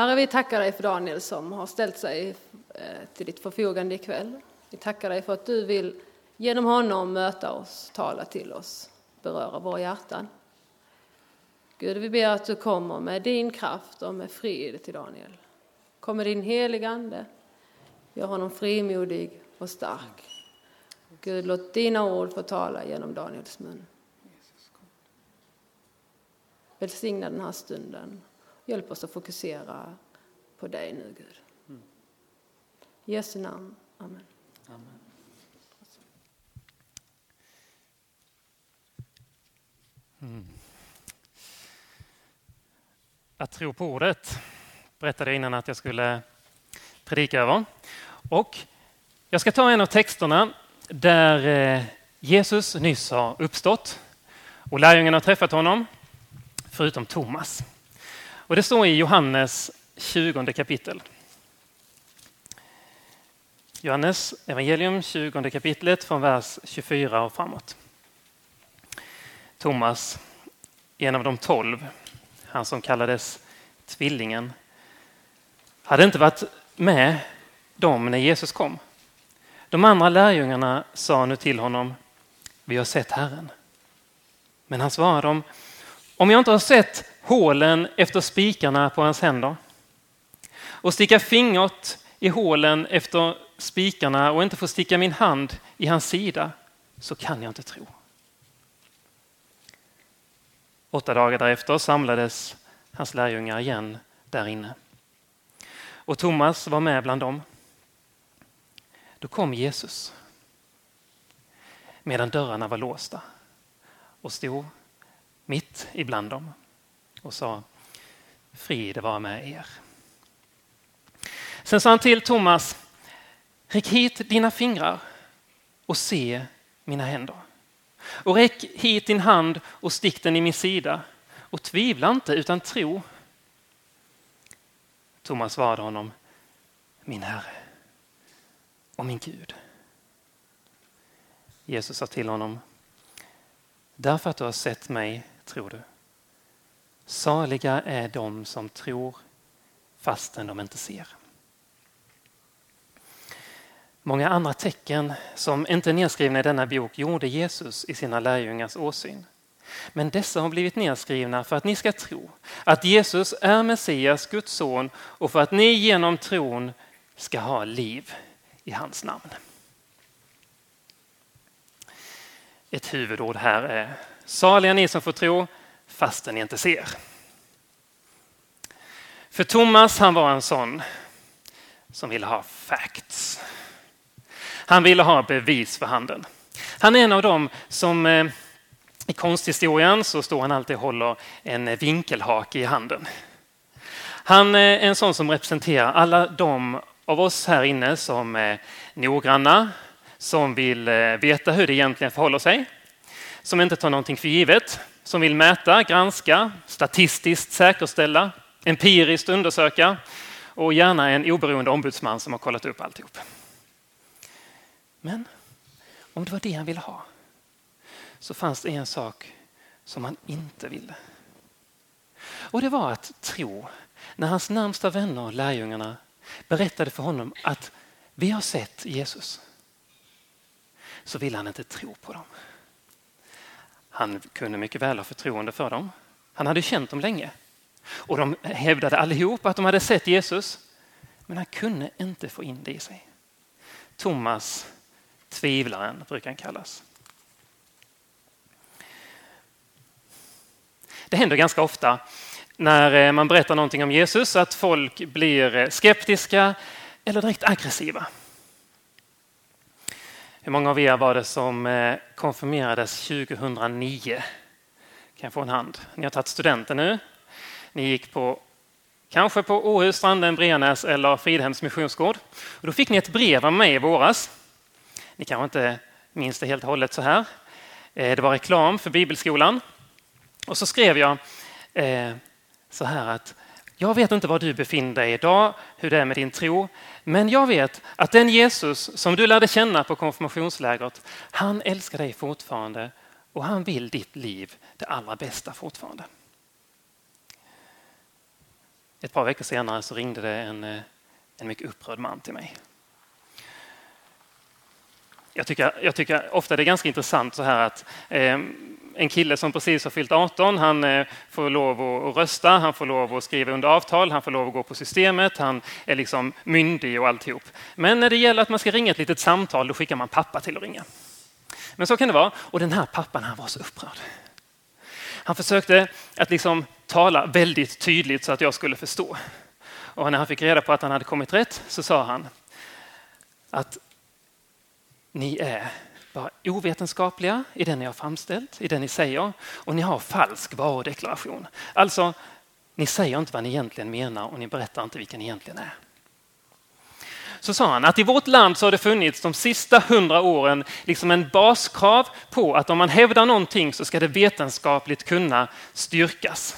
Herre, vi tackar dig för Daniel som har ställt sig eh, till ditt förfogande ikväll. Vi tackar dig för att du vill genom honom möta oss, tala till oss, beröra våra hjärtan. Gud, vi ber att du kommer med din kraft och med frid till Daniel. Kom med din heliga Ande. Gör honom frimodig och stark. Gud, låt dina ord få tala genom Daniels mun. Välsigna den här stunden. Hjälp oss att fokusera på dig nu, Gud. I Jesu namn. Amen. Amen. Mm. Att tro på ordet berättade jag innan att jag skulle predika över. Och jag ska ta en av texterna där eh, Jesus nyss har uppstått och lärjungarna har träffat honom, förutom Thomas. Och det står i Johannes 20 kapitel. Johannes evangelium 20 kapitlet från vers 24 och framåt. Thomas, en av de tolv, han som kallades tvillingen, hade inte varit med dem när Jesus kom. De andra lärjungarna sa nu till honom, vi har sett Herren. Men han svarade dem, om jag inte har sett hålen efter spikarna på hans händer och sticka fingret i hålen efter spikarna och inte få sticka min hand i hans sida så kan jag inte tro. Åtta dagar därefter samlades hans lärjungar igen där inne. Och Thomas var med bland dem. Då kom Jesus medan dörrarna var låsta och stod mitt ibland dem och sa frid vara med er. Sen sa han till Thomas, räck hit dina fingrar och se mina händer. Och räck hit din hand och stick den i min sida och tvivla inte utan tro. Thomas svarade honom, min Herre och min Gud. Jesus sa till honom, därför att du har sett mig tror du. Saliga är de som tror fastän de inte ser. Många andra tecken som inte är nedskrivna i denna bok gjorde Jesus i sina lärjungars åsyn. Men dessa har blivit nedskrivna för att ni ska tro att Jesus är Messias, Guds son och för att ni genom tron ska ha liv i hans namn. Ett huvudord här är saliga ni som får tro fastän ni inte ser. För Thomas han var en sån som ville ha facts. Han ville ha bevis för handen. Han är en av dem som eh, i konsthistorien så står han alltid och håller en vinkelhake i handen. Han är en sån som representerar alla de av oss här inne som eh, är noggranna, som vill veta hur det egentligen förhåller sig, som inte tar någonting för givet, som vill mäta, granska, statistiskt säkerställa, empiriskt undersöka och gärna en oberoende ombudsman som har kollat upp alltihop. Men om det var det han ville ha så fanns det en sak som han inte ville. Och det var att tro när hans närmsta vänner, lärjungarna, berättade för honom att vi har sett Jesus så ville han inte tro på dem. Han kunde mycket väl ha förtroende för dem. Han hade känt dem länge. Och de hävdade allihop att de hade sett Jesus. Men han kunde inte få in det i sig. Thomas, tvivlaren, brukar han kallas. Det händer ganska ofta när eh, man berättar någonting om Jesus att folk blir eh, skeptiska eller direkt aggressiva. Hur många av er var det som eh, konfirmerades 2009? Kan jag få en hand? Ni har tagit studenten nu. Ni gick på kanske på Åhus, Stranden, Brenäs eller Fridhems missionsgård. Och då fick ni ett brev av mig i våras. Ni kanske inte minns det helt och hållet så här. Eh, det var reklam för Bibelskolan. Och så skrev jag eh, så här att jag vet inte var du befinner dig idag, hur det är med din tro, men jag vet att den Jesus som du lärde känna på konfirmationslägret, han älskar dig fortfarande och han vill ditt liv det allra bästa fortfarande. Ett par veckor senare så ringde det en, eh, en mycket upprörd man till mig. Jag tycker, jag tycker ofta det är ganska intressant så här att eh, en kille som precis har fyllt 18, han eh, får lov att rösta, han får lov att skriva under avtal, han får lov att gå på systemet, han är liksom myndig och alltihop. Men när det gäller att man ska ringa ett litet samtal, då skickar man pappa till att ringa. Men så kan det vara. Och den här pappan, han var så upprörd. Han försökte att liksom tala väldigt tydligt så att jag skulle förstå. Och när han fick reda på att han hade kommit rätt så sa han att ni är bara ovetenskapliga i det ni har framställt, i det ni säger och ni har falsk varudeklaration. Alltså, ni säger inte vad ni egentligen menar och ni berättar inte vilka ni egentligen är. Så sa han att i vårt land så har det funnits de sista hundra åren liksom en baskrav på att om man hävdar någonting så ska det vetenskapligt kunna styrkas.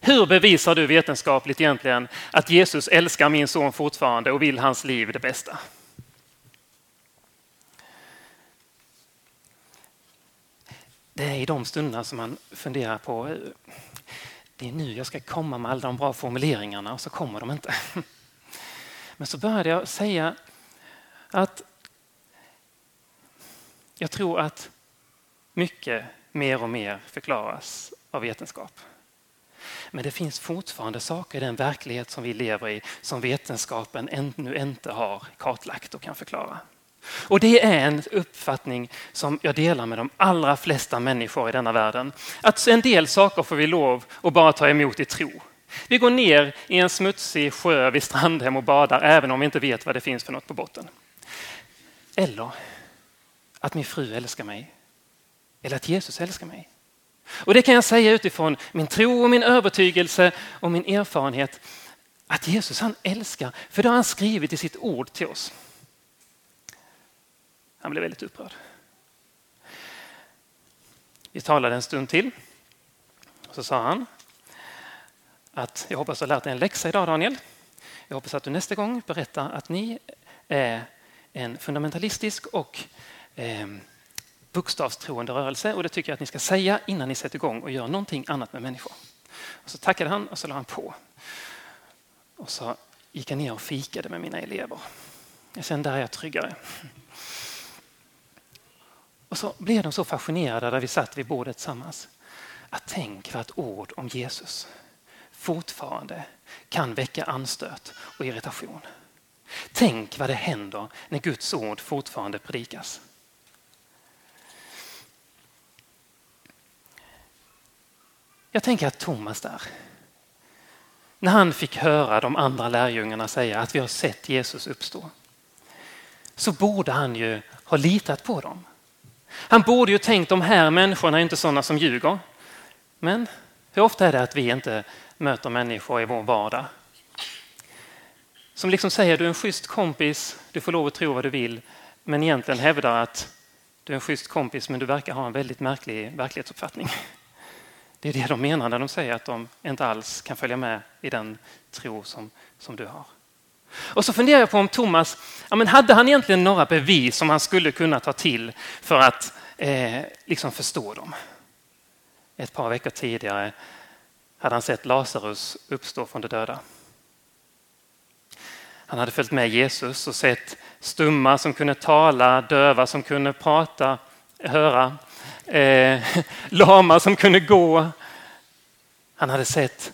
Hur bevisar du vetenskapligt egentligen att Jesus älskar min son fortfarande och vill hans liv det bästa? Det är i de stunderna som man funderar på eh, det är nu jag ska komma med alla de bra formuleringarna och så kommer de inte. Men så började jag säga att jag tror att mycket mer och mer förklaras av vetenskap. Men det finns fortfarande saker i den verklighet som vi lever i som vetenskapen ännu inte har kartlagt och kan förklara. Och det är en uppfattning som jag delar med de allra flesta människor i denna världen. Att en del saker får vi lov att bara ta emot i tro. Vi går ner i en smutsig sjö vid Strandhem och badar även om vi inte vet vad det finns för något på botten. Eller att min fru älskar mig. Eller att Jesus älskar mig. Och det kan jag säga utifrån min tro och min övertygelse och min erfarenhet att Jesus han älskar, för det har han skrivit i sitt ord till oss. Han blev väldigt upprörd. Vi talade en stund till. Så sa han att jag hoppas du har lärt dig en läxa idag Daniel. Jag hoppas att du nästa gång berättar att ni är en fundamentalistisk och eh, bokstavstroende rörelse och det tycker jag att ni ska säga innan ni sätter igång och gör någonting annat med människor. Och så tackade han och så la han på. Och så gick jag ner och fikade med mina elever. Jag kände där är jag tryggare. Och så blev de så fascinerade där vi satt vid bordet tillsammans. Att tänk vad ett ord om Jesus fortfarande kan väcka anstöt och irritation. Tänk vad det händer när Guds ord fortfarande predikas. Jag tänker att Thomas där, när han fick höra de andra lärjungarna säga att vi har sett Jesus uppstå, så borde han ju ha litat på dem. Han borde ju tänkt de här människorna är inte sådana som ljuger. Men hur ofta är det att vi inte möter människor i vår vardag som liksom säger du är en schysst kompis, du får lov att tro vad du vill, men egentligen hävdar att du är en schysst kompis men du verkar ha en väldigt märklig verklighetsuppfattning. Det är det de menar när de säger att de inte alls kan följa med i den tro som, som du har. Och så funderar jag på om Thomas, ja men hade han egentligen några bevis som han skulle kunna ta till för att eh, liksom förstå dem? Ett par veckor tidigare hade han sett Lazarus uppstå från de döda. Han hade följt med Jesus och sett stumma som kunde tala, döva som kunde prata, höra, eh, lama som kunde gå. Han hade sett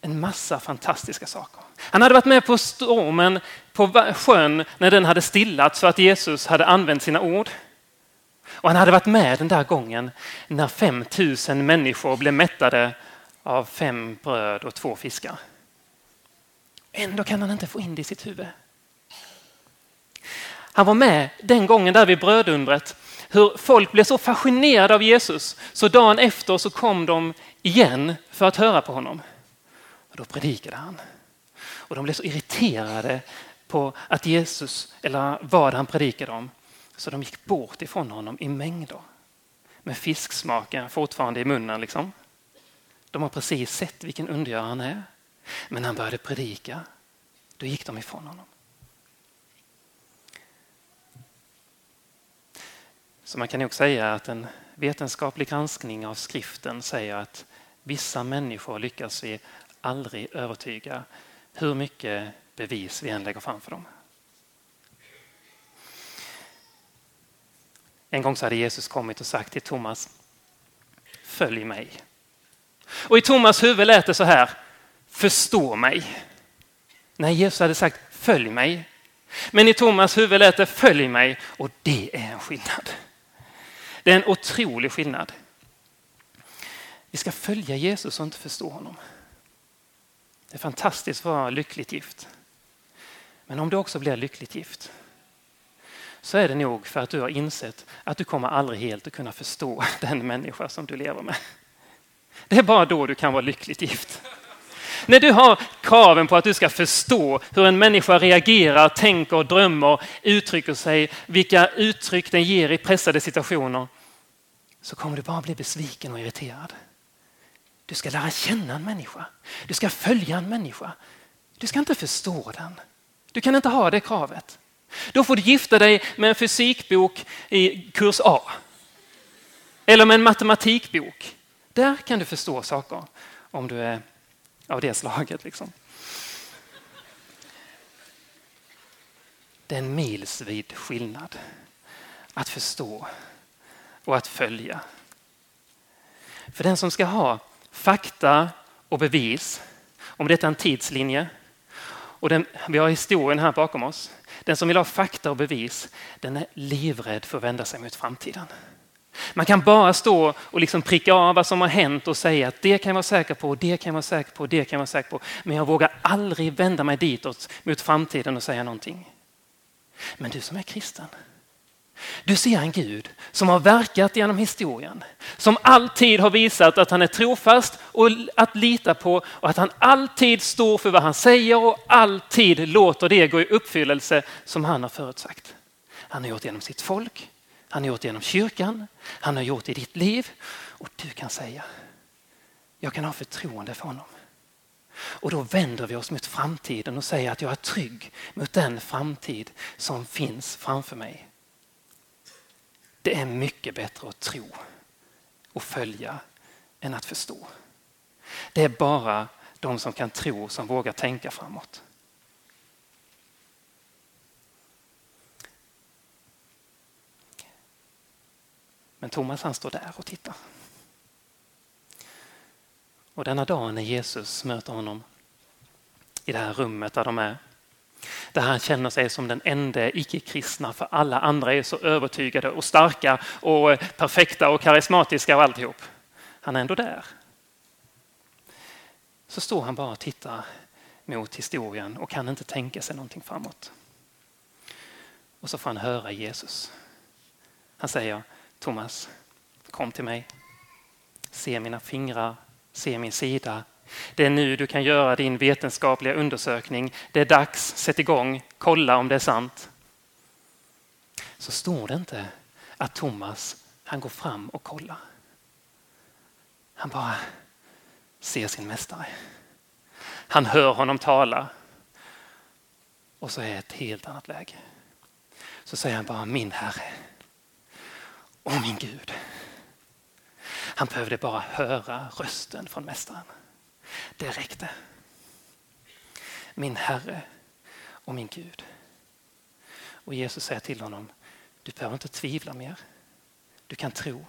en massa fantastiska saker. Han hade varit med på stormen på sjön när den hade stillat så att Jesus hade använt sina ord. Och han hade varit med den där gången när 5000 människor blev mättade av fem bröd och två fiskar. Ändå kan han inte få in det i sitt huvud. Han var med den gången där vid brödundret hur folk blev så fascinerade av Jesus så dagen efter så kom de igen för att höra på honom. Och då predikade han. Och de blev så irriterade på att Jesus, eller vad han predikade om, så de gick bort ifrån honom i mängder. Med fisksmaken fortfarande i munnen. Liksom. De har precis sett vilken undergörare han är. Men när han började predika, då gick de ifrån honom. Så man kan nog säga att en vetenskaplig granskning av skriften säger att vissa människor lyckas vi aldrig övertyga hur mycket bevis vi än lägger fram för dem. En gång så hade Jesus kommit och sagt till Thomas, följ mig. Och i Thomas huvud lät det så här, förstå mig. När Jesus hade sagt följ mig. Men i Thomas huvud lät det följ mig och det är en skillnad. Det är en otrolig skillnad. Vi ska följa Jesus och inte förstå honom. Det är fantastiskt att vara lyckligt gift. Men om du också blir lyckligt gift så är det nog för att du har insett att du kommer aldrig helt att kunna förstå den människa som du lever med. Det är bara då du kan vara lyckligt gift. När du har kraven på att du ska förstå hur en människa reagerar, tänker, drömmer, uttrycker sig, vilka uttryck den ger i pressade situationer, så kommer du bara bli besviken och irriterad. Du ska lära känna en människa. Du ska följa en människa. Du ska inte förstå den. Du kan inte ha det kravet. Då får du gifta dig med en fysikbok i kurs A. Eller med en matematikbok. Där kan du förstå saker om du är av det slaget. Liksom. Det är en milsvid skillnad att förstå och att följa. För den som ska ha fakta och bevis, om detta är en tidslinje, och den, vi har historien här bakom oss. Den som vill ha fakta och bevis, den är livrädd för att vända sig mot framtiden. Man kan bara stå och liksom pricka av vad som har hänt och säga att det kan jag vara säker på, det kan jag vara säker på, det kan jag vara säker på. Men jag vågar aldrig vända mig ditåt mot framtiden och säga någonting. Men du som är kristen, du ser en Gud som har verkat genom historien, som alltid har visat att han är trofast och att lita på och att han alltid står för vad han säger och alltid låter det gå i uppfyllelse som han har förutsagt. Han har gjort genom sitt folk, han har gjort genom kyrkan, han har gjort i ditt liv och du kan säga, jag kan ha förtroende för honom. Och då vänder vi oss mot framtiden och säger att jag är trygg mot den framtid som finns framför mig. Det är mycket bättre att tro och följa än att förstå. Det är bara de som kan tro som vågar tänka framåt. Men Thomas han står där och tittar. Och denna dag när Jesus möter honom i det här rummet där de är där han känner sig som den enda icke-kristna för alla andra är så övertygade och starka och eh, perfekta och karismatiska och alltihop. Han är ändå där. Så står han bara och tittar mot historien och kan inte tänka sig någonting framåt. Och så får han höra Jesus. Han säger Thomas, kom till mig. Se mina fingrar, se min sida, det är nu du kan göra din vetenskapliga undersökning. Det är dags, sätt igång, kolla om det är sant. Så står det inte att Thomas, han går fram och kollar. Han bara ser sin mästare. Han hör honom tala. Och så är det ett helt annat läge. Så säger han bara min Herre och min Gud. Han behövde bara höra rösten från mästaren. Det räckte. Min Herre och min Gud. Och Jesus säger till honom, du behöver inte tvivla mer. Du kan tro.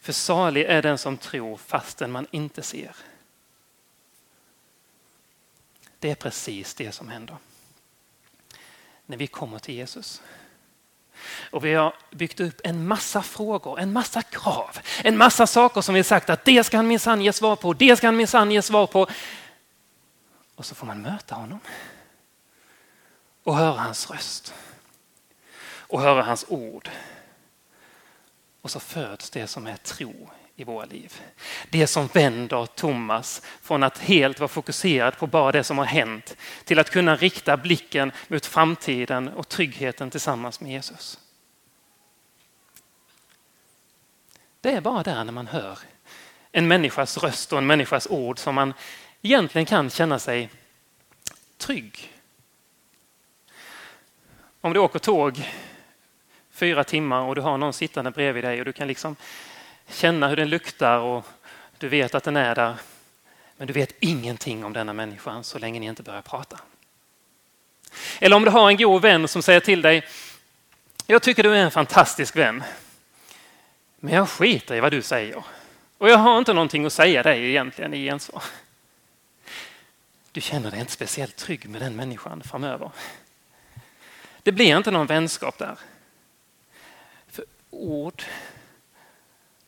För salig är den som tror fastän man inte ser. Det är precis det som händer. När vi kommer till Jesus och vi har byggt upp en massa frågor, en massa krav, en massa saker som vi sagt att det ska han minsann ge svar på, det ska han minsann ge svar på. Och så får man möta honom och höra hans röst och höra hans ord. Och så föds det som är tro i våra liv. Det som vänder Thomas från att helt vara fokuserad på bara det som har hänt till att kunna rikta blicken mot framtiden och tryggheten tillsammans med Jesus. Det är bara där när man hör en människas röst och en människas ord som man egentligen kan känna sig trygg. Om du åker tåg fyra timmar och du har någon sittande bredvid dig och du kan liksom känna hur den luktar och du vet att den är där Men du vet ingenting om denna människan så länge ni inte börjar prata. Eller om du har en god vän som säger till dig, jag tycker du är en fantastisk vän. Men jag skiter i vad du säger. Och jag har inte någonting att säga dig egentligen i gensvar. Du känner dig inte speciellt trygg med den människan framöver. Det blir inte någon vänskap där. För ord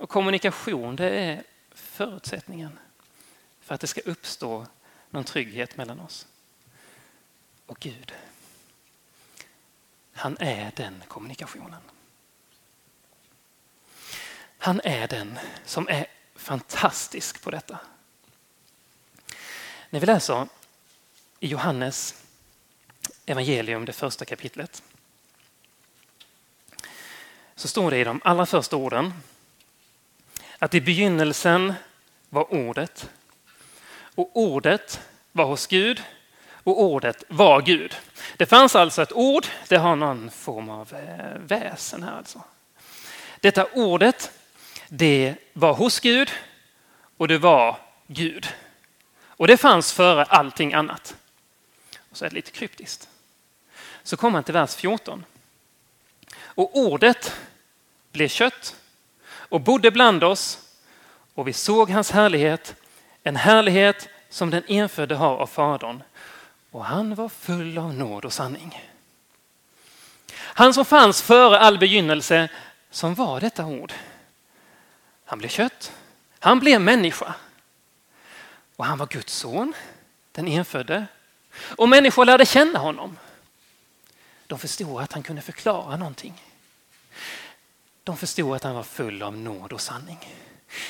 och kommunikation det är förutsättningen för att det ska uppstå någon trygghet mellan oss. Och Gud, han är den kommunikationen. Han är den som är fantastisk på detta. När vi läser i Johannes evangelium, det första kapitlet, så står det i de allra första orden att i begynnelsen var ordet och ordet var hos Gud och ordet var Gud. Det fanns alltså ett ord, det har någon form av eh, väsen här alltså. Detta ordet, det var hos Gud och det var Gud. Och det fanns före allting annat. Och så är det lite kryptiskt. Så kommer man till vers 14. Och ordet blev kött och bodde bland oss och vi såg hans härlighet, en härlighet som den enfödde har av Fadern. Och han var full av nåd och sanning. Han som fanns före all begynnelse, som var detta ord. Han blev kött, han blev människa. Och han var Guds son, den enfödde. Och människor lärde känna honom. De förstod att han kunde förklara någonting. De förstod att han var full av nåd och sanning.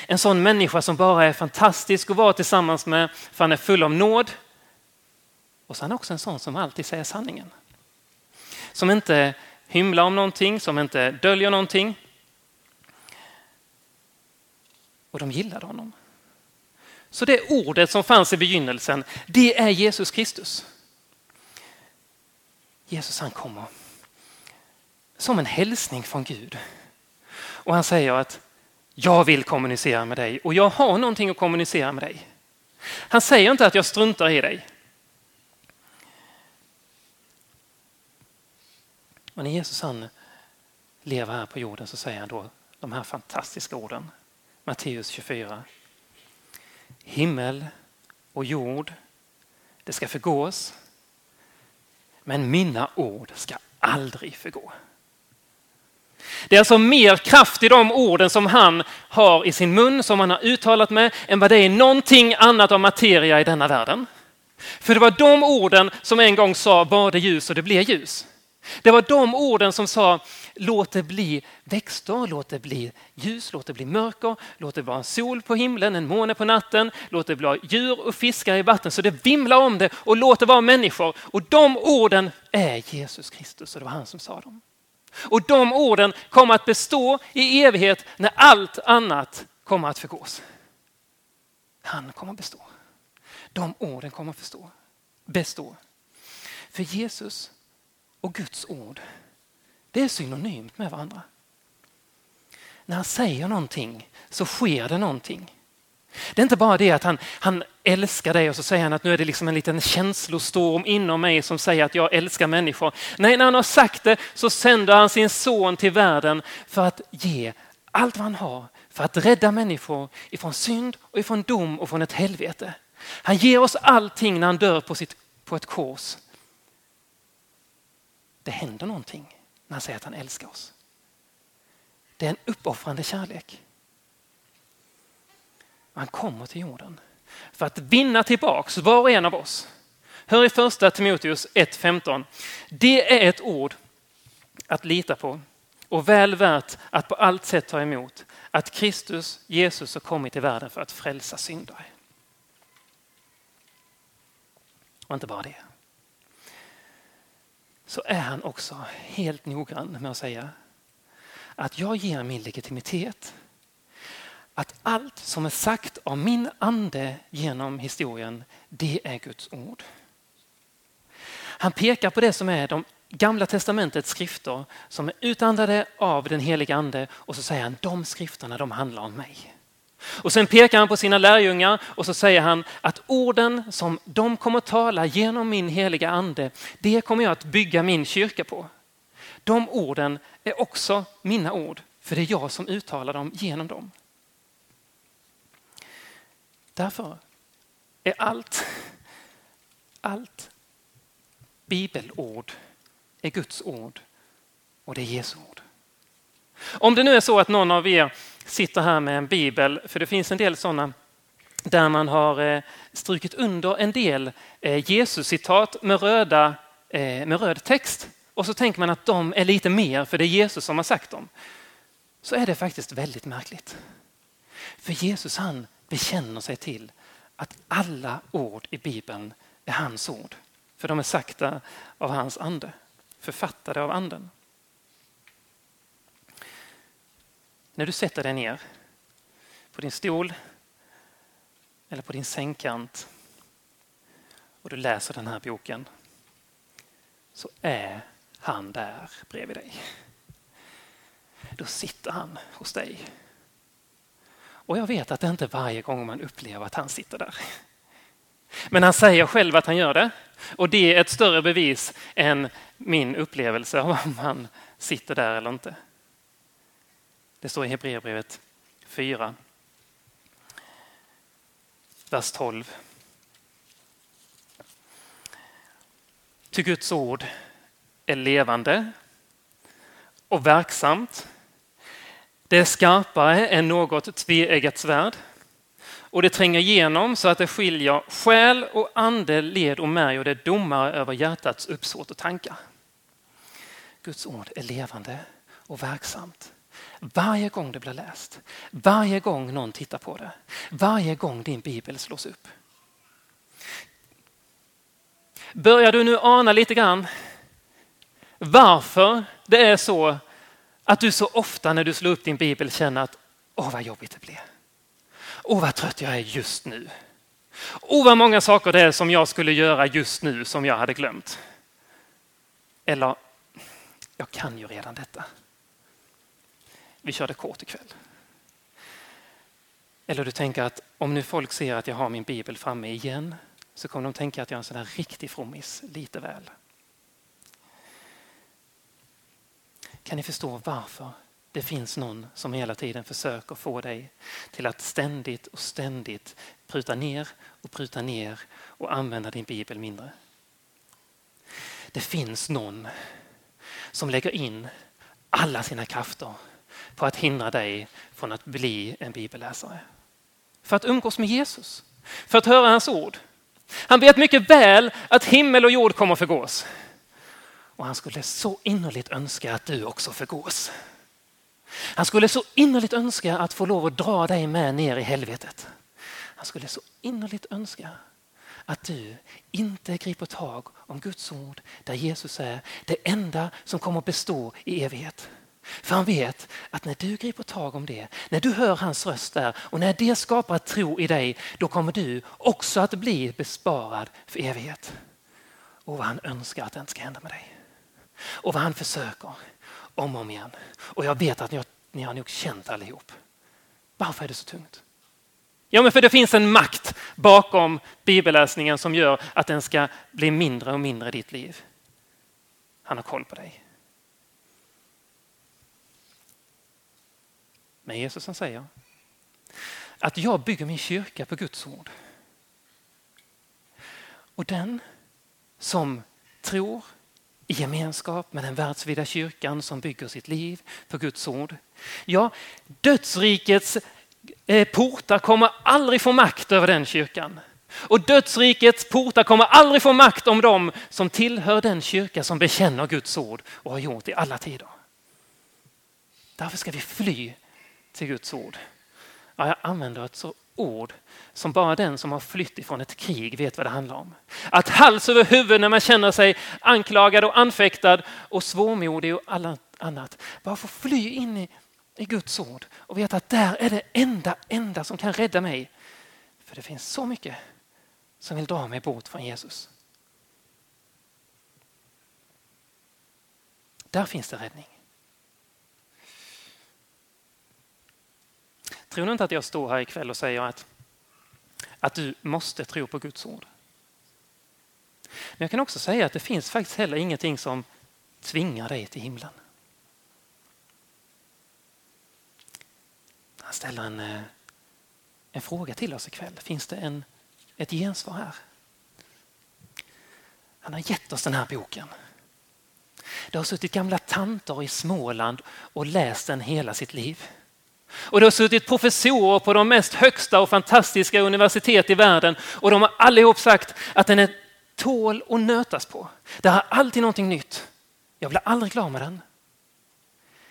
En sån människa som bara är fantastisk att vara tillsammans med för han är full av nåd. Och så är han också en sån som alltid säger sanningen. Som inte hymlar om någonting, som inte döljer någonting. Och de gillade honom. Så det ordet som fanns i begynnelsen, det är Jesus Kristus. Jesus han kommer som en hälsning från Gud. Och han säger att jag vill kommunicera med dig och jag har någonting att kommunicera med dig. Han säger inte att jag struntar i dig. Och när Jesus han lever här på jorden så säger han då de här fantastiska orden. Matteus 24. Himmel och jord, det ska förgås. Men mina ord ska aldrig förgå. Det är alltså mer kraft i de orden som han har i sin mun, som han har uttalat med, än vad det är någonting annat av materia i denna världen. För det var de orden som en gång sa var det ljus och det blev ljus. Det var de orden som sa låt det bli växter, låt det bli ljus, låt det bli mörker, låt det vara en sol på himlen, en måne på natten, låt det vara djur och fiskar i vatten så det vimlar om det och låt det vara människor. Och de orden är Jesus Kristus och det var han som sa dem. Och de orden kommer att bestå i evighet när allt annat kommer att förgås. Han kommer att bestå. De orden kommer att bestå. bestå. För Jesus och Guds ord, det är synonymt med varandra. När han säger någonting så sker det någonting. Det är inte bara det att han, han älskar dig och så säger han att nu är det liksom en liten känslostorm inom mig som säger att jag älskar människor. Nej, när han har sagt det så sänder han sin son till världen för att ge allt vad han har för att rädda människor ifrån synd och ifrån dom och från ett helvete. Han ger oss allting när han dör på, sitt, på ett kors. Det händer någonting när han säger att han älskar oss. Det är en uppoffrande kärlek. Han kommer till jorden för att vinna tillbaks var och en av oss. Hör i första Timoteus 1.15. Det är ett ord att lita på och väl värt att på allt sätt ta emot. Att Kristus, Jesus, har kommit till världen för att frälsa syndare. Och inte bara det. Så är han också helt noggrann med att säga att jag ger min legitimitet att allt som är sagt av min ande genom historien, det är Guds ord. Han pekar på det som är de gamla testamentets skrifter som är utandade av den heliga ande och så säger han de skrifterna de handlar om mig. Och sen pekar han på sina lärjungar och så säger han att orden som de kommer tala genom min heliga ande, det kommer jag att bygga min kyrka på. De orden är också mina ord, för det är jag som uttalar dem genom dem. Därför är allt, allt bibelord är Guds ord och det är Jesu ord. Om det nu är så att någon av er sitter här med en bibel, för det finns en del sådana där man har eh, strukit under en del eh, Jesus-citat med, röda, eh, med röd text och så tänker man att de är lite mer för det är Jesus som har sagt dem. Så är det faktiskt väldigt märkligt. För Jesus han bekänner sig till att alla ord i Bibeln är hans ord. För de är sagda av hans ande, författade av anden. När du sätter dig ner på din stol eller på din sängkant och du läser den här boken så är han där bredvid dig. Då sitter han hos dig. Och jag vet att det inte är varje gång man upplever att han sitter där. Men han säger själv att han gör det och det är ett större bevis än min upplevelse av om han sitter där eller inte. Det står i Hebreerbrevet 4, vers 12. Ty Guds ord är levande och verksamt. Det är skarpare än något tveeggat svärd och det tränger igenom så att det skiljer själ och ande, led och märg och det är domare över hjärtats uppsåt och tankar. Guds ord är levande och verksamt. Varje gång det blir läst, varje gång någon tittar på det, varje gång din bibel slås upp. Börjar du nu ana lite grann varför det är så att du så ofta när du slår upp din bibel känner att åh vad jobbigt det blev. Åh vad trött jag är just nu. Åh vad många saker det är som jag skulle göra just nu som jag hade glömt. Eller, jag kan ju redan detta. Vi körde kort ikväll. Eller du tänker att om nu folk ser att jag har min bibel framme igen så kommer de tänka att jag är en sån där riktig frommis, lite väl. Kan ni förstå varför det finns någon som hela tiden försöker få dig till att ständigt och ständigt pruta ner och pruta ner och använda din bibel mindre? Det finns någon som lägger in alla sina krafter på att hindra dig från att bli en bibelläsare. För att umgås med Jesus, för att höra hans ord. Han vet mycket väl att himmel och jord kommer förgås. Och han skulle så innerligt önska att du också förgås. Han skulle så innerligt önska att få lov att dra dig med ner i helvetet. Han skulle så innerligt önska att du inte griper tag om Guds ord där Jesus är det enda som kommer att bestå i evighet. För han vet att när du griper tag om det, när du hör hans röst där och när det skapar tro i dig, då kommer du också att bli besparad för evighet. Och vad han önskar att det inte ska hända med dig. Och vad han försöker om och om igen. Och jag vet att ni har, ni har nog känt allihop. Varför är det så tungt? Ja, men för det finns en makt bakom bibelläsningen som gör att den ska bli mindre och mindre i ditt liv. Han har koll på dig. Men Jesus han säger att jag bygger min kyrka på Guds ord. Och den som tror i gemenskap med den världsvida kyrkan som bygger sitt liv på Guds ord. Ja, dödsrikets eh, portar kommer aldrig få makt över den kyrkan. Och dödsrikets portar kommer aldrig få makt om dem som tillhör den kyrka som bekänner Guds ord och har gjort i alla tider. Därför ska vi fly till Guds ord. Ja, jag använder ett så ord som bara den som har flytt ifrån ett krig vet vad det handlar om. Att hals över huvud när man känner sig anklagad och anfäktad och svårmodig och annat. Bara få fly in i, i Guds ord och veta att där är det enda, enda som kan rädda mig. För det finns så mycket som vill dra mig bort från Jesus. Där finns det räddning. Tror ni inte att jag står här ikväll och säger att, att du måste tro på Guds ord? Men jag kan också säga att det finns faktiskt heller ingenting som tvingar dig till himlen. Han ställer en, eh, en fråga till oss ikväll. Finns det en, ett gensvar här? Han har gett oss den här boken. Det har suttit gamla tanter i Småland och läst den hela sitt liv. Och det har suttit professorer på de mest högsta och fantastiska universitet i världen och de har allihop sagt att den är tål att nötas på. Det har alltid någonting nytt. Jag blir aldrig klar med den.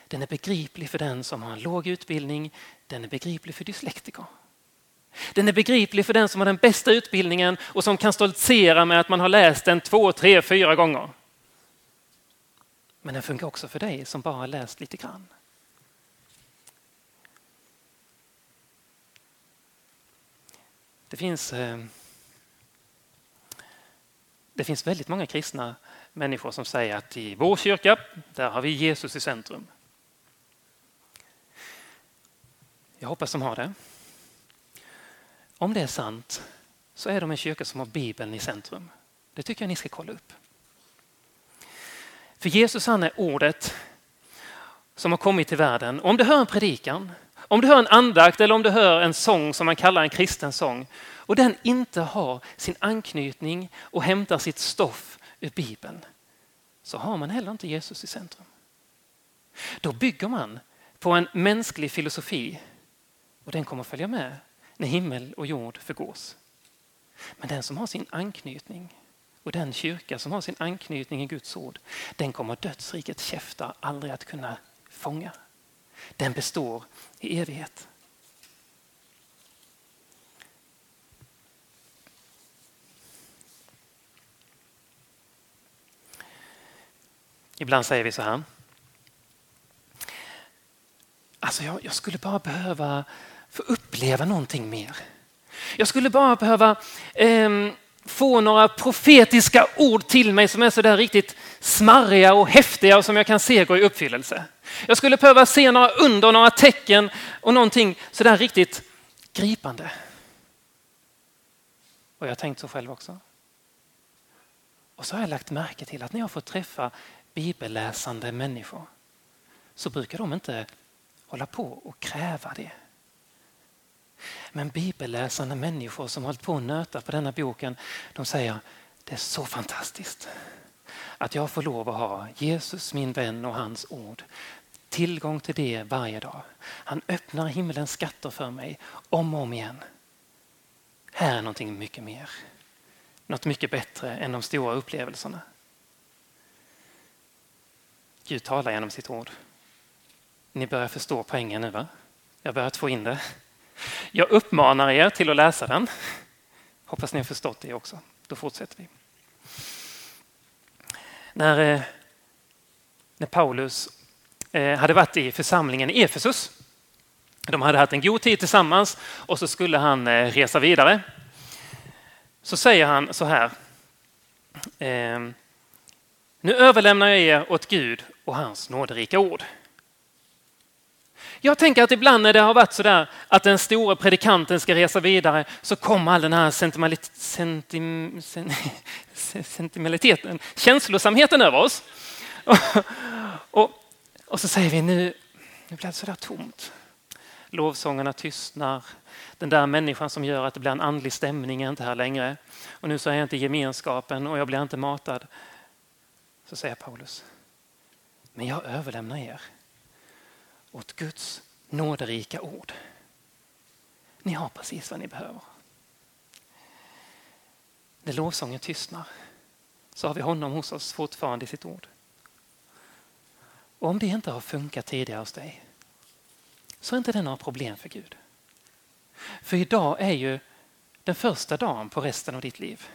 Den är begriplig för den som har en låg utbildning. Den är begriplig för dyslektiker. Den är begriplig för den som har den bästa utbildningen och som kan stoltsera med att man har läst den två, tre, fyra gånger. Men den funkar också för dig som bara har läst lite grann. Det finns, eh, det finns väldigt många kristna människor som säger att i vår kyrka, där har vi Jesus i centrum. Jag hoppas de har det. Om det är sant så är de en kyrka som har Bibeln i centrum. Det tycker jag ni ska kolla upp. För Jesus han är ordet som har kommit till världen. Om du hör en predikan, om du hör en andakt eller om du hör en sång som man kallar en kristen sång och den inte har sin anknytning och hämtar sitt stoff ur Bibeln så har man heller inte Jesus i centrum. Då bygger man på en mänsklig filosofi och den kommer följa med när himmel och jord förgås. Men den som har sin anknytning och den kyrka som har sin anknytning i Guds ord, den kommer dödsrikets käftar aldrig att kunna fånga. Den består i evighet. Ibland säger vi så här. Alltså jag, jag skulle bara behöva få uppleva någonting mer. Jag skulle bara behöva eh, få några profetiska ord till mig som är så där riktigt smarriga och häftiga och som jag kan se gå i uppfyllelse. Jag skulle behöva se några under, några tecken och någonting så där riktigt gripande. Och jag har tänkt så själv också. Och så har jag lagt märke till att när jag får träffa bibelläsande människor så brukar de inte hålla på och kräva det. Men bibelläsande människor som hållit på att nöta på denna boken, de säger det är så fantastiskt att jag får lov att ha Jesus min vän och hans ord. Tillgång till det varje dag. Han öppnar himmelens skatter för mig om och om igen. Här är någonting mycket mer. Något mycket bättre än de stora upplevelserna. Gud talar genom sitt ord. Ni börjar förstå poängen nu va? Jag börjar få in det. Jag uppmanar er till att läsa den. Hoppas ni har förstått det också. Då fortsätter vi. När, eh, när Paulus eh, hade varit i församlingen i Efesus. De hade haft en god tid tillsammans och så skulle han eh, resa vidare. Så säger han så här. Nu överlämnar jag er åt Gud och hans nåderika ord. Jag tänker att ibland när det har varit så där att den stora predikanten ska resa vidare så kommer all den här sentim, sentimentaliteten, känslosamheten över oss. Och, och, och, så säger vi nu, nu blir det så där tomt. Lovsångerna tystnar. Den där människan som gör att det blir en andlig stämning är inte här längre. Och nu så är jag inte i gemenskapen och jag blir inte matad. Så säger Paulus, men jag överlämnar er åt Guds nåderika ord. Ni har precis vad ni behöver. När lovsången tystnar så har vi honom hos oss fortfarande i sitt ord. Och om det inte har funkat tidigare hos dig så är inte det några problem för Gud. För idag är ju den första dagen på resten av ditt liv.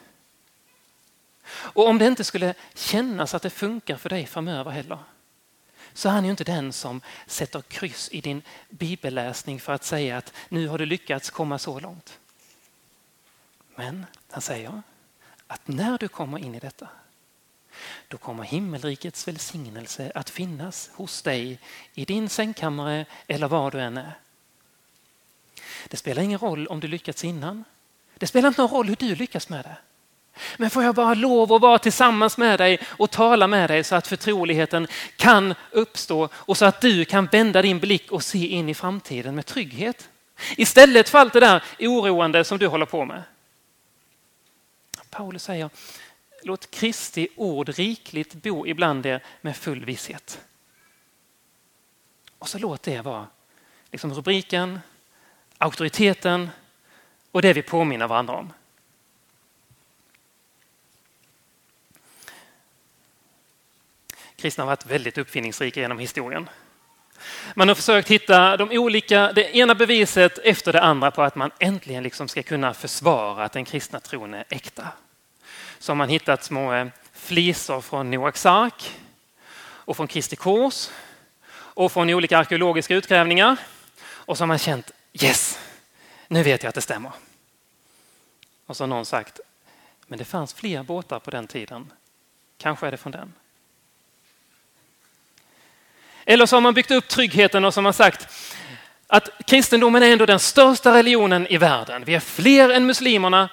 Och om det inte skulle kännas att det funkar för dig framöver heller så är han ju inte den som sätter kryss i din bibelläsning för att säga att nu har du lyckats komma så långt. Men han säger att när du kommer in i detta då kommer himmelrikets välsignelse att finnas hos dig i din sängkammare eller var du än är. Det spelar ingen roll om du lyckats innan. Det spelar inte någon roll hur du lyckas med det. Men får jag bara lov att vara tillsammans med dig och tala med dig så att förtroligheten kan uppstå och så att du kan vända din blick och se in i framtiden med trygghet. Istället för allt det där oroande som du håller på med. Paulus säger, låt Kristi ord rikligt bo ibland er med full visshet. Och så låt det vara liksom rubriken, auktoriteten och det vi påminner varandra om. Kristna har varit väldigt uppfinningsrika genom historien. Man har försökt hitta de olika, det ena beviset efter det andra på att man äntligen liksom ska kunna försvara att den kristna tron är äkta. Så har man hittat små eh, flisor från Noaks ark och från Kristi kors och från olika arkeologiska utgrävningar. Och så har man känt yes, nu vet jag att det stämmer. Och så har någon sagt, men det fanns fler båtar på den tiden. Kanske är det från den. Eller så har man byggt upp tryggheten och så har man sagt att kristendomen är ändå den största religionen i världen. Vi är fler än muslimerna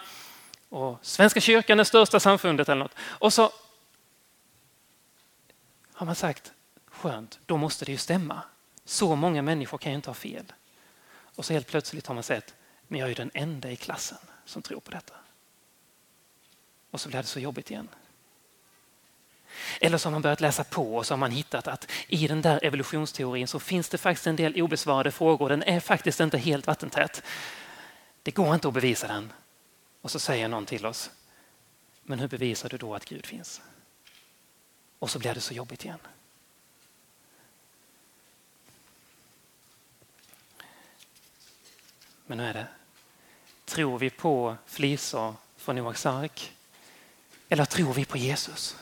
och Svenska kyrkan är största samfundet eller något. Och så har man sagt skönt, då måste det ju stämma. Så många människor kan ju inte ha fel. Och så helt plötsligt har man sett, men jag är ju den enda i klassen som tror på detta. Och så blir det så jobbigt igen. Eller så har man börjat läsa på och så har man hittat att i den där evolutionsteorin så finns det faktiskt en del obesvarade frågor. Den är faktiskt inte helt vattentät. Det går inte att bevisa den. Och så säger någon till oss, men hur bevisar du då att Gud finns? Och så blir det så jobbigt igen. Men nu är det, tror vi på flisor från Noaks ark? Eller tror vi på Jesus?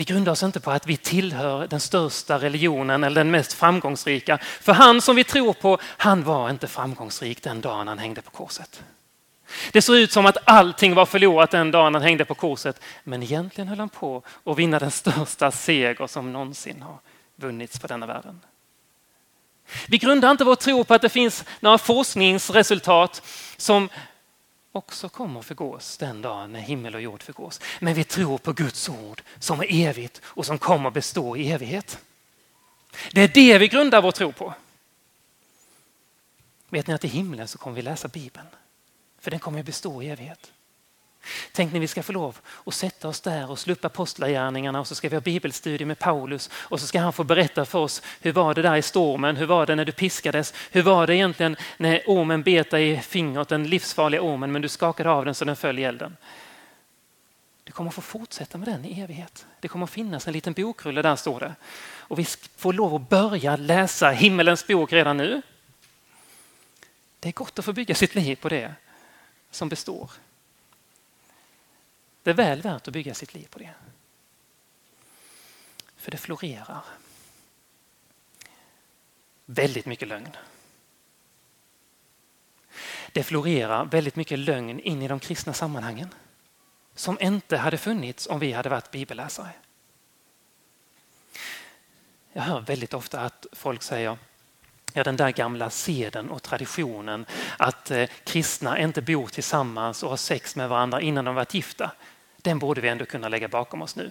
Vi grundar oss inte på att vi tillhör den största religionen eller den mest framgångsrika. För han som vi tror på, han var inte framgångsrik den dagen han hängde på korset. Det såg ut som att allting var förlorat den dagen han hängde på korset. Men egentligen höll han på att vinna den största seger som någonsin har vunnits på denna världen. Vi grundar inte vår tro på att det finns några forskningsresultat som också kommer förgås den dagen när himmel och jord förgås. Men vi tror på Guds ord som är evigt och som kommer bestå i evighet. Det är det vi grundar vår tro på. Vet ni att i himlen så kommer vi läsa Bibeln? För den kommer bestå i evighet. Tänk när vi ska få lov att sätta oss där och sluppa apostlagärningarna och så ska vi ha bibelstudie med Paulus och så ska han få berätta för oss hur var det där i stormen, hur var det när du piskades, hur var det egentligen när ormen bet dig i fingret, den livsfarliga ormen, men du skakade av den så den föll i elden. Du kommer få fortsätta med den i evighet. Det kommer att finnas en liten bokrulle där står det. Och vi får lov att börja läsa himmelens bok redan nu. Det är gott att få bygga sitt liv på det som består. Det är väl värt att bygga sitt liv på det. För det florerar väldigt mycket lögn. Det florerar väldigt mycket lögn in i de kristna sammanhangen som inte hade funnits om vi hade varit bibelläsare. Jag hör väldigt ofta att folk säger ja, den där gamla seden och traditionen att eh, kristna inte bor tillsammans och har sex med varandra innan de varit gifta. Den borde vi ändå kunna lägga bakom oss nu.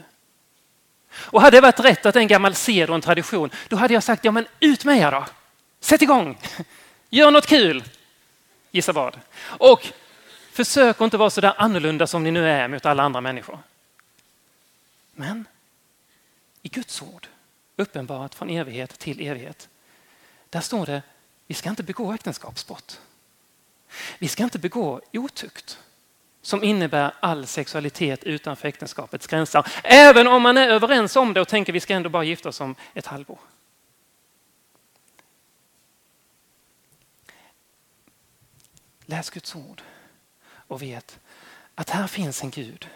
Och hade det varit rätt att en gammal sed och en tradition, då hade jag sagt ja men ut med er då. Sätt igång, gör något kul. Gissa vad? Och försök att inte vara så där annorlunda som ni nu är mot alla andra människor. Men i Guds ord, uppenbarat från evighet till evighet, där står det, vi ska inte begå äktenskapsbrott. Vi ska inte begå otukt som innebär all sexualitet utanför äktenskapets gränser. Även om man är överens om det och tänker vi ska ändå bara gifta oss om ett halvår. Läs Guds ord och vet att här finns en Gud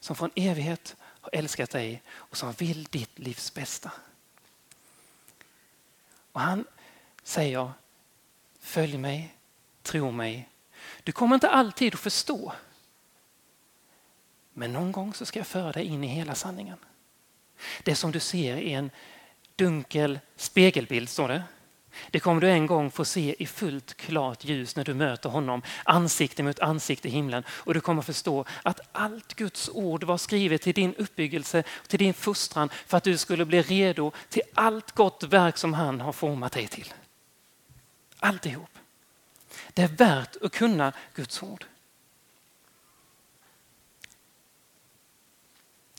som från evighet har älskat dig och som vill ditt livs bästa. Och han säger följ mig, tro mig. Du kommer inte alltid att förstå. Men någon gång så ska jag föra dig in i hela sanningen. Det som du ser är en dunkel spegelbild, står det. Det kommer du en gång få se i fullt klart ljus när du möter honom ansikte mot ansikte i himlen. Och du kommer förstå att allt Guds ord var skrivet till din uppbyggelse, till din fostran för att du skulle bli redo till allt gott verk som han har format dig till. Alltihop. Det är värt att kunna Guds ord.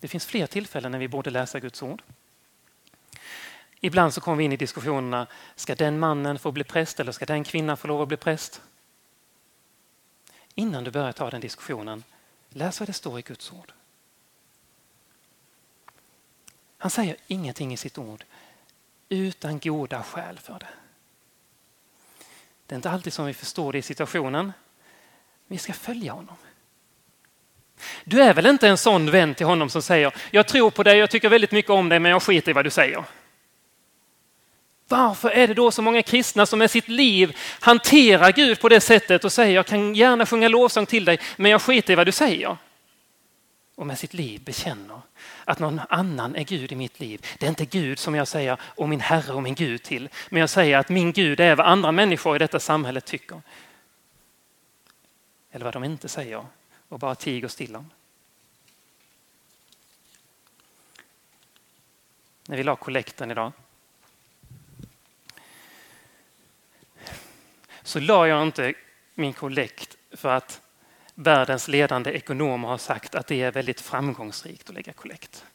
Det finns fler tillfällen när vi borde läsa Guds ord. Ibland så kommer vi in i diskussionerna, ska den mannen få bli präst eller ska den kvinnan få lov att bli präst? Innan du börjar ta den diskussionen, läs vad det står i Guds ord. Han säger ingenting i sitt ord utan goda skäl för det. Det är inte alltid som vi förstår det i situationen. Vi ska följa honom. Du är väl inte en sån vän till honom som säger, jag tror på dig, jag tycker väldigt mycket om dig, men jag skiter i vad du säger. Varför är det då så många kristna som med sitt liv hanterar Gud på det sättet och säger jag kan gärna sjunga lovsång till dig men jag skiter i vad du säger? Och med sitt liv bekänner att någon annan är Gud i mitt liv. Det är inte Gud som jag säger och min Herre och min Gud till. Men jag säger att min Gud är vad andra människor i detta samhälle tycker. Eller vad de inte säger och bara tiger stilla om. När vi la kollekten idag så la jag inte min kollekt för att världens ledande ekonomer har sagt att det är väldigt framgångsrikt att lägga kollekt.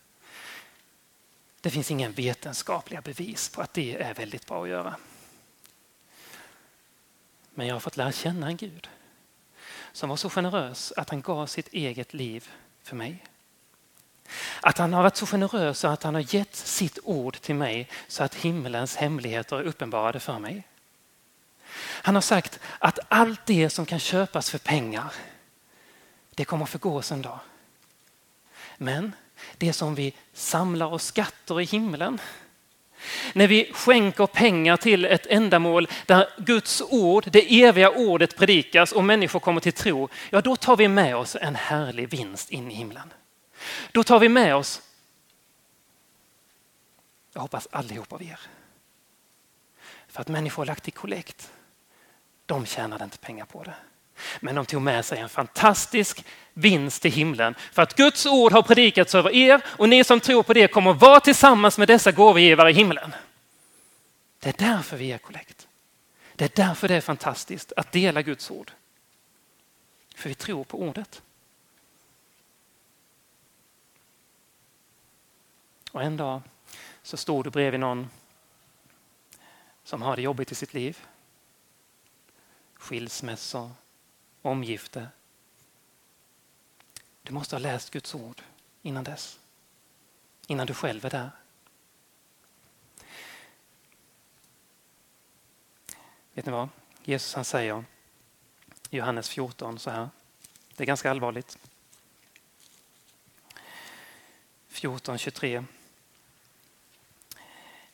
Det finns inga vetenskapliga bevis på att det är väldigt bra att göra. Men jag har fått lära känna en Gud som var så generös att han gav sitt eget liv för mig. Att han har varit så generös att han har gett sitt ord till mig så att himlens hemligheter är uppenbarade för mig. Han har sagt att allt det som kan köpas för pengar, det kommer förgås en dag. Men det som vi samlar och skatter i himlen, när vi skänker pengar till ett ändamål där Guds ord, det eviga ordet predikas och människor kommer till tro, ja då tar vi med oss en härlig vinst in i himlen. Då tar vi med oss, jag hoppas allihop av er, för att människor har lagt i kollekt de tjänade inte pengar på det. Men de tog med sig en fantastisk vinst till himlen. För att Guds ord har predikats över er och ni som tror på det kommer vara tillsammans med dessa gåvogivare i himlen. Det är därför vi är kollekt. Det är därför det är fantastiskt att dela Guds ord. För vi tror på ordet. Och en dag så stod du bredvid någon som har det jobbigt i sitt liv skilsmässor, omgifte. Du måste ha läst Guds ord innan dess. Innan du själv är där. Vet ni vad? Jesus han säger i Johannes 14 så här. Det är ganska allvarligt. 14.23.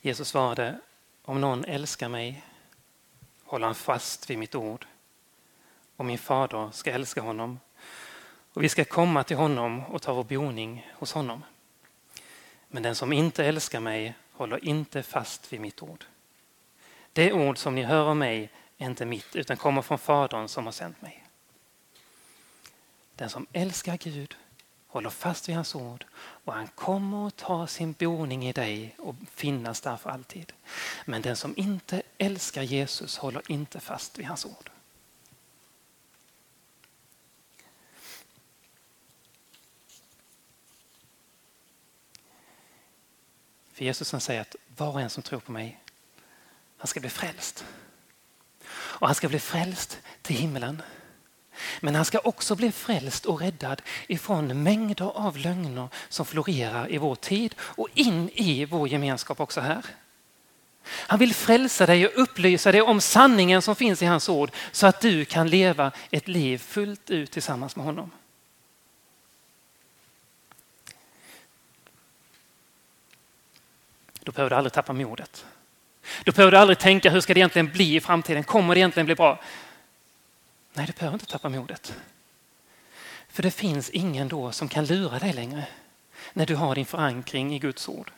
Jesus svarade, om någon älskar mig håller han fast vid mitt ord. Och min fader ska älska honom. Och vi ska komma till honom och ta vår boning hos honom. Men den som inte älskar mig håller inte fast vid mitt ord. Det ord som ni hör av mig är inte mitt utan kommer från Fadern som har sänt mig. Den som älskar Gud håller fast vid hans ord och han kommer att ta sin boning i dig och finnas där för alltid. Men den som inte älskar Jesus håller inte fast vid hans ord. För Jesus han säger att var och en som tror på mig, han ska bli frälst. Och han ska bli frälst till himlen. Men han ska också bli frälst och räddad ifrån mängder av lögner som florerar i vår tid och in i vår gemenskap också här. Han vill frälsa dig och upplysa dig om sanningen som finns i hans ord så att du kan leva ett liv fullt ut tillsammans med honom. Då behöver du aldrig tappa modet. Då behöver du aldrig tänka hur ska det egentligen bli i framtiden? Kommer det egentligen bli bra? Nej, du behöver inte tappa modet. För det finns ingen då som kan lura dig längre när du har din förankring i Guds ord.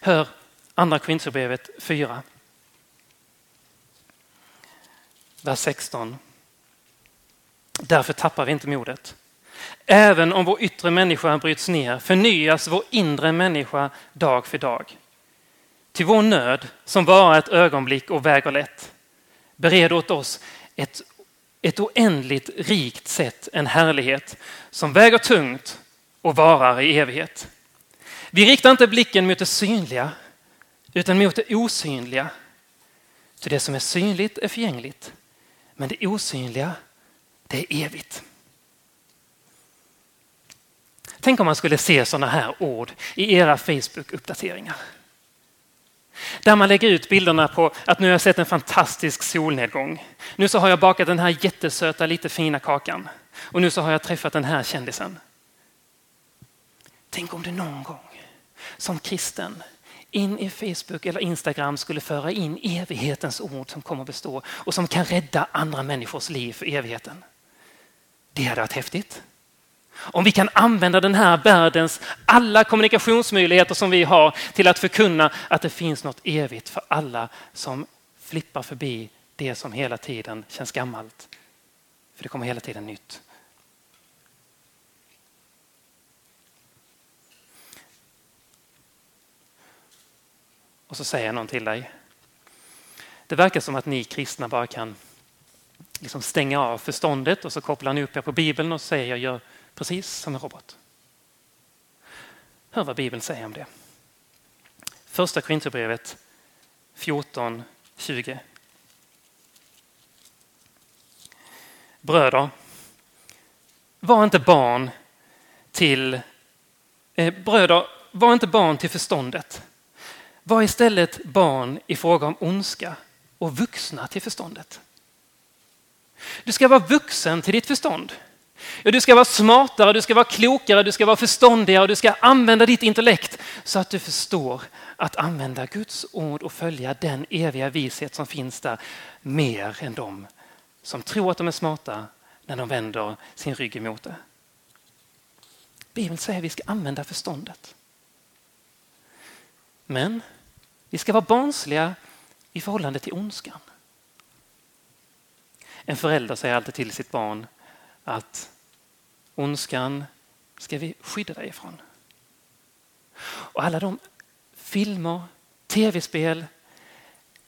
Hör, Andra Korinthierbrevet 4. Vers 16. Därför tappar vi inte modet. Även om vår yttre människa bryts ner förnyas vår inre människa dag för dag. Till vår nöd, som bara ett ögonblick och väger lätt, bereder åt oss ett, ett oändligt rikt sätt, en härlighet som väger tungt och varar i evighet. Vi riktar inte blicken mot det synliga utan mot det osynliga. Ty det som är synligt är förgängligt, men det osynliga, det är evigt. Tänk om man skulle se sådana här ord i era Facebook-uppdateringar. Där man lägger ut bilderna på att nu har jag sett en fantastisk solnedgång. Nu så har jag bakat den här jättesöta, lite fina kakan. Och nu så har jag träffat den här kändisen. Tänk om du någon gång som kristen in i Facebook eller Instagram skulle föra in evighetens ord som kommer att bestå och som kan rädda andra människors liv för evigheten. Det hade varit häftigt. Om vi kan använda den här världens alla kommunikationsmöjligheter som vi har till att förkunna att det finns något evigt för alla som flippar förbi det som hela tiden känns gammalt. För det kommer hela tiden nytt. Och så säger någon till dig. Det verkar som att ni kristna bara kan liksom stänga av förståndet och så kopplar ni upp er på Bibeln och säger jag gör precis som en robot. Hör vad Bibeln säger om det. Första Korinthierbrevet 14, 20. Bröder, var inte barn till eh, bröder, var inte barn till förståndet var istället barn i fråga om ondska och vuxna till förståndet. Du ska vara vuxen till ditt förstånd. Du ska vara smartare, du ska vara klokare, du ska vara förståndigare, du ska använda ditt intellekt så att du förstår att använda Guds ord och följa den eviga vishet som finns där mer än de som tror att de är smarta när de vänder sin rygg emot det. Bibeln säger att vi ska använda förståndet. Men vi ska vara barnsliga i förhållande till ondskan. En förälder säger alltid till sitt barn att ondskan ska vi skydda dig ifrån. Och alla de filmer, tv-spel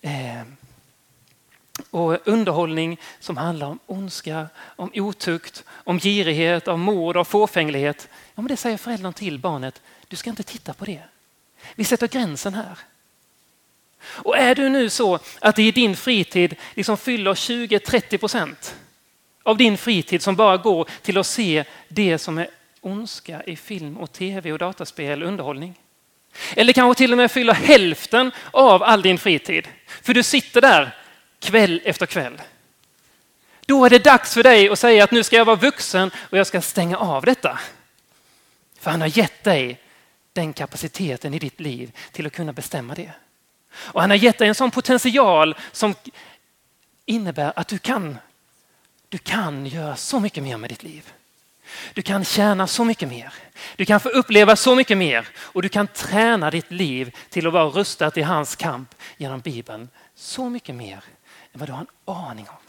eh, och underhållning som handlar om ondska, om otukt, om girighet, om mord och fåfänglighet. Ja, men det säger föräldern till barnet, du ska inte titta på det. Vi sätter gränsen här. Och är du nu så att det i din fritid liksom fyller 20-30 procent av din fritid som bara går till att se det som är ondska i film och tv och dataspel och underhållning. Eller kanske till och med fyller hälften av all din fritid. För du sitter där kväll efter kväll. Då är det dags för dig att säga att nu ska jag vara vuxen och jag ska stänga av detta. För han har gett dig den kapaciteten i ditt liv till att kunna bestämma det. Och han har gett dig en sån potential som innebär att du kan, du kan göra så mycket mer med ditt liv. Du kan tjäna så mycket mer. Du kan få uppleva så mycket mer och du kan träna ditt liv till att vara rustat i hans kamp genom Bibeln så mycket mer än vad du har en aning om.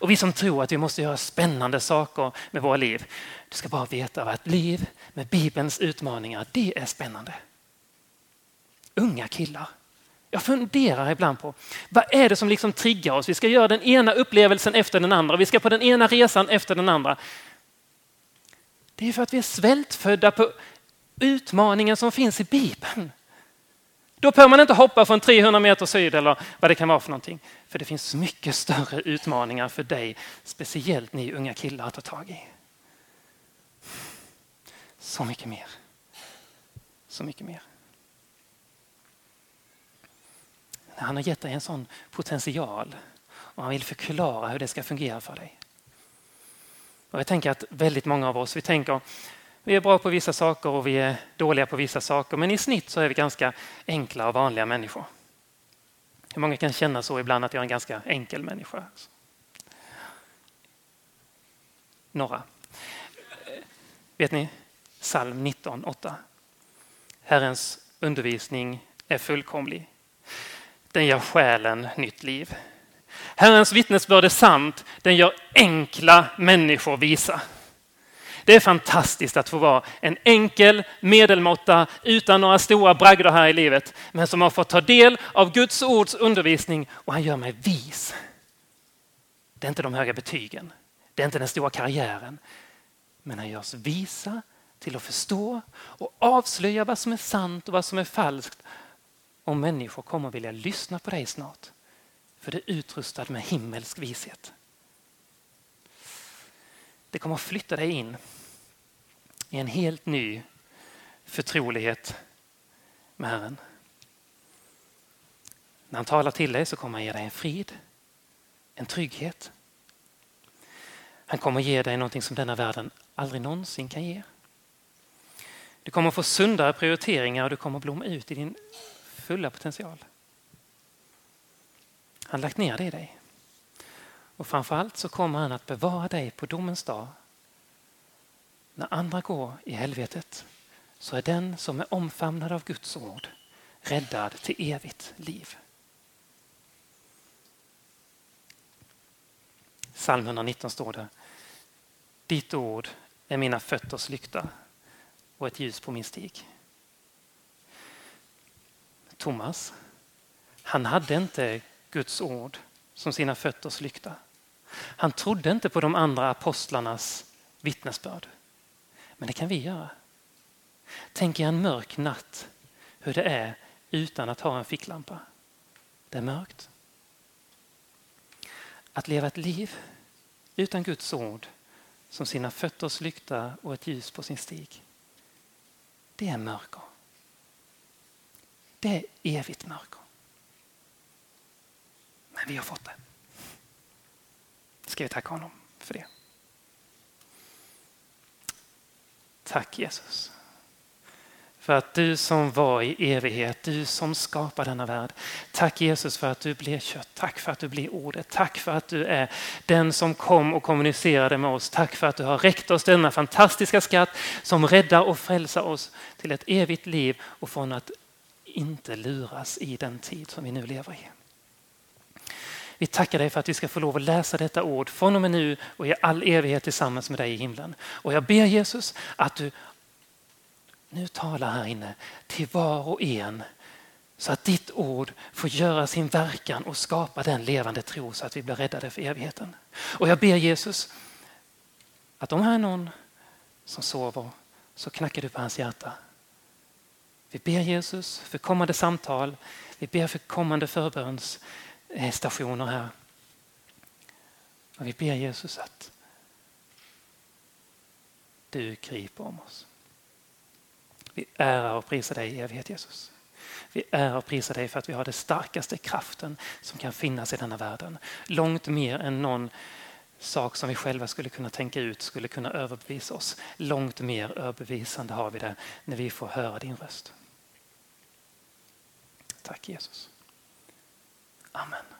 Och vi som tror att vi måste göra spännande saker med våra liv, du ska bara veta att ett liv med Bibelns utmaningar, det är spännande. Unga killar, jag funderar ibland på vad är det som liksom triggar oss? Vi ska göra den ena upplevelsen efter den andra. Vi ska på den ena resan efter den andra. Det är för att vi är svältfödda på utmaningen som finns i Bibeln. Då behöver man inte hoppa från 300 meter syd eller vad det kan vara för någonting. För det finns mycket större utmaningar för dig, speciellt ni unga killar att ta tag i. Så mycket mer. Så mycket mer. Han har gett dig en sån potential och han vill förklara hur det ska fungera för dig. Och jag tänker att väldigt många av oss, vi tänker vi är bra på vissa saker och vi är dåliga på vissa saker, men i snitt så är vi ganska enkla och vanliga människor. Hur många kan känna så ibland att jag är en ganska enkel människa? Några. Vet ni? Psalm 19.8. Herrens undervisning är fullkomlig. Den ger själen nytt liv. Herrens vittnesbörd är sant. Den gör enkla människor visa. Det är fantastiskt att få vara en enkel medelmåtta utan några stora bragder här i livet, men som har fått ta del av Guds ords undervisning och han gör mig vis. Det är inte de höga betygen, det är inte den stora karriären, men han gör oss visa till att förstå och avslöja vad som är sant och vad som är falskt. Och människor kommer vilja lyssna på dig snart, för du är utrustad med himmelsk vishet. Det kommer flytta dig in i en helt ny förtrolighet med Herren. När han talar till dig så kommer han ge dig en frid, en trygghet. Han kommer ge dig någonting som denna världen aldrig någonsin kan ge. Du kommer få sundare prioriteringar och du kommer blomma ut i din fulla potential. Han har lagt ner det i dig. Och framförallt så kommer han att bevara dig på domens dag när andra går i helvetet så är den som är omfamnad av Guds ord räddad till evigt liv. Psalm 119 står det. Ditt ord är mina fötters lykta och ett ljus på min stig. Thomas, han hade inte Guds ord som sina fötters lykta. Han trodde inte på de andra apostlarnas vittnesbörd. Men det kan vi göra. Tänk er en mörk natt hur det är utan att ha en ficklampa. Det är mörkt. Att leva ett liv utan Guds ord som sina fötters lykta och ett ljus på sin stig. Det är mörker. Det är evigt mörker. Men vi har fått det. Ska vi tacka honom för det. Tack Jesus. För att du som var i evighet, du som skapar denna värld. Tack Jesus för att du blev kött. Tack för att du blev ordet. Tack för att du är den som kom och kommunicerade med oss. Tack för att du har räckt oss denna fantastiska skatt som räddar och frälsar oss till ett evigt liv och från att inte luras i den tid som vi nu lever i. Vi tackar dig för att vi ska få lov att läsa detta ord från och med nu och i all evighet tillsammans med dig i himlen. Och jag ber Jesus att du nu talar här inne till var och en så att ditt ord får göra sin verkan och skapa den levande tro så att vi blir räddade för evigheten. Och jag ber Jesus att om här är någon som sover så knackar du på hans hjärta. Vi ber Jesus för kommande samtal, vi ber för kommande förbönsstationer här. Och vi ber Jesus att du griper om oss. Vi ärar och prisar dig i evighet Jesus. Vi ärar och prisar dig för att vi har den starkaste kraften som kan finnas i denna världen. Långt mer än någon sak som vi själva skulle kunna tänka ut skulle kunna överbevisa oss. Långt mer överbevisande har vi det när vi får höra din röst. Tack Jesus. Amen.